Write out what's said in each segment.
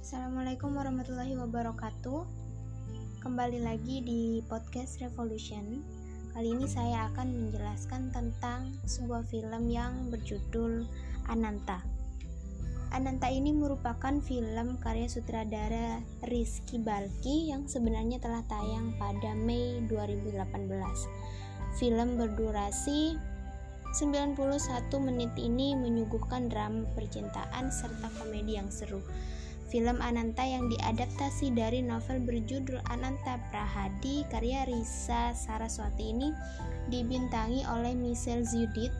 Assalamualaikum warahmatullahi wabarakatuh. Kembali lagi di podcast Revolution. Kali ini saya akan menjelaskan tentang sebuah film yang berjudul Ananta. Ananta ini merupakan film karya sutradara Rizky Balki yang sebenarnya telah tayang pada Mei 2018. Film berdurasi 91 menit ini menyuguhkan drama percintaan serta komedi yang seru. Film Ananta yang diadaptasi dari novel berjudul Ananta Prahadi karya Risa Saraswati ini dibintangi oleh Michelle Zudit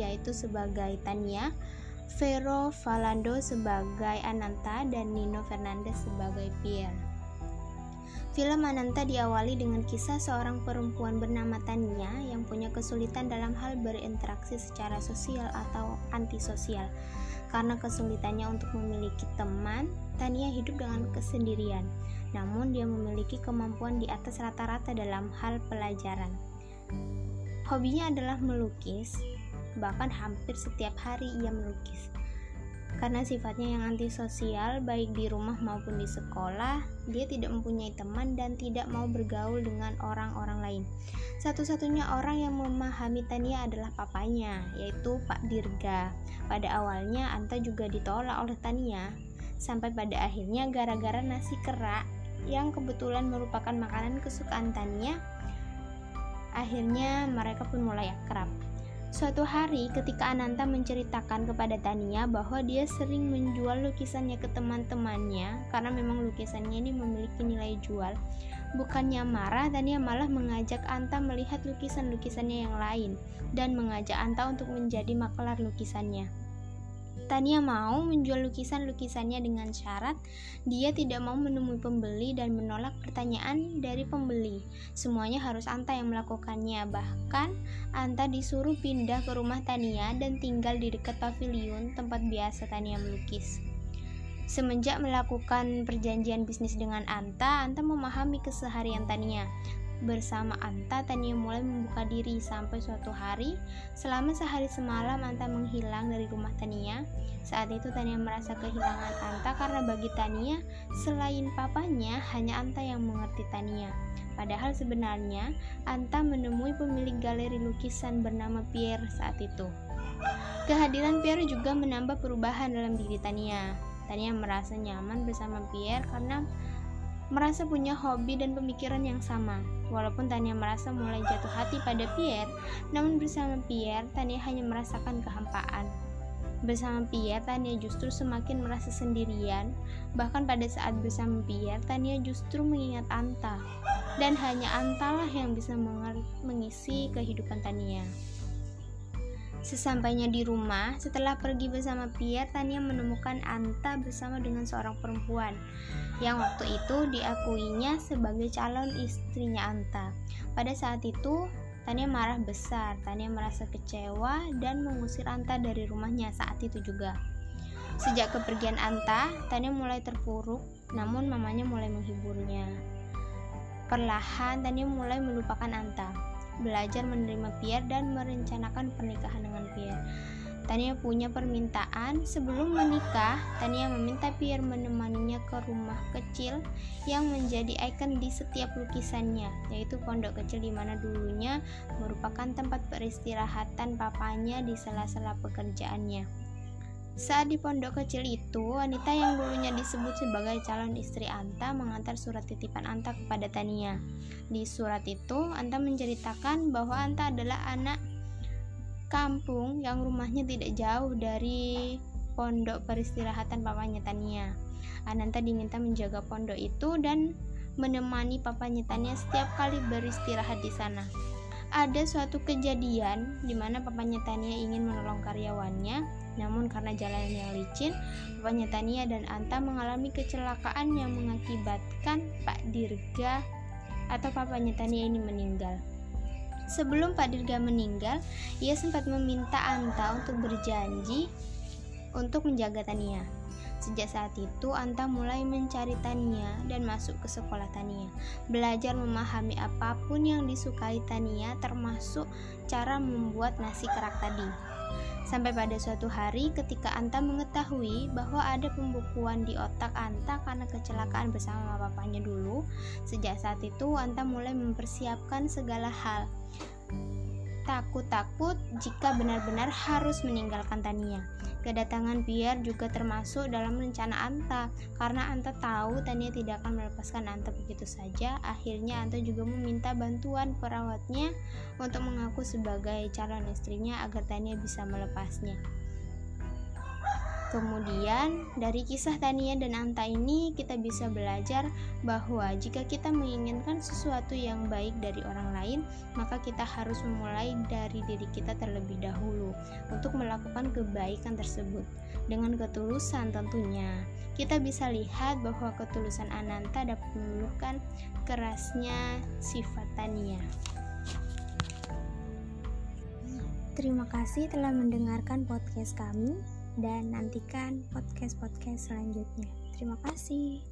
yaitu sebagai Tania, Vero Falando sebagai Ananta dan Nino Fernandez sebagai Pierre. Film Ananta diawali dengan kisah seorang perempuan bernama Tania yang punya kesulitan dalam hal berinteraksi secara sosial atau antisosial. Karena kesulitannya untuk memiliki teman, Tania hidup dengan kesendirian. Namun dia memiliki kemampuan di atas rata-rata dalam hal pelajaran. Hobinya adalah melukis, bahkan hampir setiap hari ia melukis. Karena sifatnya yang antisosial, baik di rumah maupun di sekolah, dia tidak mempunyai teman dan tidak mau bergaul dengan orang-orang lain. Satu-satunya orang yang memahami Tania adalah papanya, yaitu Pak Dirga. Pada awalnya, Anta juga ditolak oleh Tania, sampai pada akhirnya gara-gara nasi kerak yang kebetulan merupakan makanan kesukaan Tania, akhirnya mereka pun mulai akrab. Suatu hari ketika Ananta menceritakan kepada Tania bahwa dia sering menjual lukisannya ke teman-temannya karena memang lukisannya ini memiliki nilai jual. Bukannya marah, Tania malah mengajak Anta melihat lukisan-lukisannya yang lain dan mengajak Anta untuk menjadi makelar lukisannya. Tania mau menjual lukisan-lukisannya dengan syarat dia tidak mau menemui pembeli dan menolak pertanyaan dari pembeli. Semuanya harus Anta yang melakukannya. Bahkan Anta disuruh pindah ke rumah Tania dan tinggal di dekat pavilion tempat biasa Tania melukis. Semenjak melakukan perjanjian bisnis dengan Anta, Anta memahami keseharian Tania. Bersama Anta, Tania mulai membuka diri sampai suatu hari. Selama sehari semalam, Anta menghilang dari rumah Tania. Saat itu Tania merasa kehilangan Anta karena bagi Tania, selain papanya, hanya Anta yang mengerti Tania. Padahal sebenarnya, Anta menemui pemilik galeri lukisan bernama Pierre saat itu. Kehadiran Pierre juga menambah perubahan dalam diri Tania. Tania merasa nyaman bersama Pierre karena merasa punya hobi dan pemikiran yang sama. Walaupun Tania merasa mulai jatuh hati pada Pierre, namun bersama Pierre, Tania hanya merasakan kehampaan. Bersama Pierre, Tania justru semakin merasa sendirian. Bahkan pada saat bersama Pierre, Tania justru mengingat Anta. Dan hanya Antalah yang bisa mengisi kehidupan Tania. Sesampainya di rumah, setelah pergi bersama Pierre, Tania menemukan Anta bersama dengan seorang perempuan yang waktu itu diakuinya sebagai calon istrinya Anta. Pada saat itu, Tania marah besar. Tania merasa kecewa dan mengusir Anta dari rumahnya saat itu juga. Sejak kepergian Anta, Tania mulai terpuruk, namun mamanya mulai menghiburnya. Perlahan, Tania mulai melupakan Anta belajar menerima Pierre dan merencanakan pernikahan dengan Pierre. Tania punya permintaan sebelum menikah, Tania meminta Pierre menemaninya ke rumah kecil yang menjadi ikon di setiap lukisannya, yaitu pondok kecil di mana dulunya merupakan tempat peristirahatan papanya di sela-sela pekerjaannya. Saat di pondok kecil itu, wanita yang dulunya disebut sebagai calon istri Anta mengantar surat titipan Anta kepada Tania. Di surat itu, Anta menceritakan bahwa Anta adalah anak kampung yang rumahnya tidak jauh dari pondok peristirahatan papanya Tania. Ananta diminta menjaga pondok itu dan menemani papanya Tania setiap kali beristirahat di sana ada suatu kejadian di mana papanya Tania ingin menolong karyawannya, namun karena jalan yang licin, papanya Tania dan Anta mengalami kecelakaan yang mengakibatkan Pak Dirga atau papanya Tania ini meninggal. Sebelum Pak Dirga meninggal, ia sempat meminta Anta untuk berjanji untuk menjaga Tania. Sejak saat itu, Anta mulai mencari Tania dan masuk ke sekolah Tania. Belajar memahami apa pun yang disukai Tania termasuk cara membuat nasi kerak tadi. Sampai pada suatu hari ketika Anta mengetahui bahwa ada pembukuan di otak Anta karena kecelakaan bersama bapaknya dulu, sejak saat itu Anta mulai mempersiapkan segala hal takut-takut jika benar-benar harus meninggalkan Tania. Kedatangan Pierre juga termasuk dalam rencana Anta, karena Anta tahu Tania tidak akan melepaskan Anta begitu saja. Akhirnya Anta juga meminta bantuan perawatnya untuk mengaku sebagai calon istrinya agar Tania bisa melepasnya. Kemudian, dari kisah Tania dan Anta ini, kita bisa belajar bahwa jika kita menginginkan sesuatu yang baik dari orang lain, maka kita harus memulai dari diri kita terlebih dahulu untuk melakukan kebaikan tersebut. Dengan ketulusan tentunya, kita bisa lihat bahwa ketulusan Ananta dapat meluluhkan kerasnya sifat Tania. Terima kasih telah mendengarkan podcast kami dan nantikan podcast-podcast selanjutnya. Terima kasih.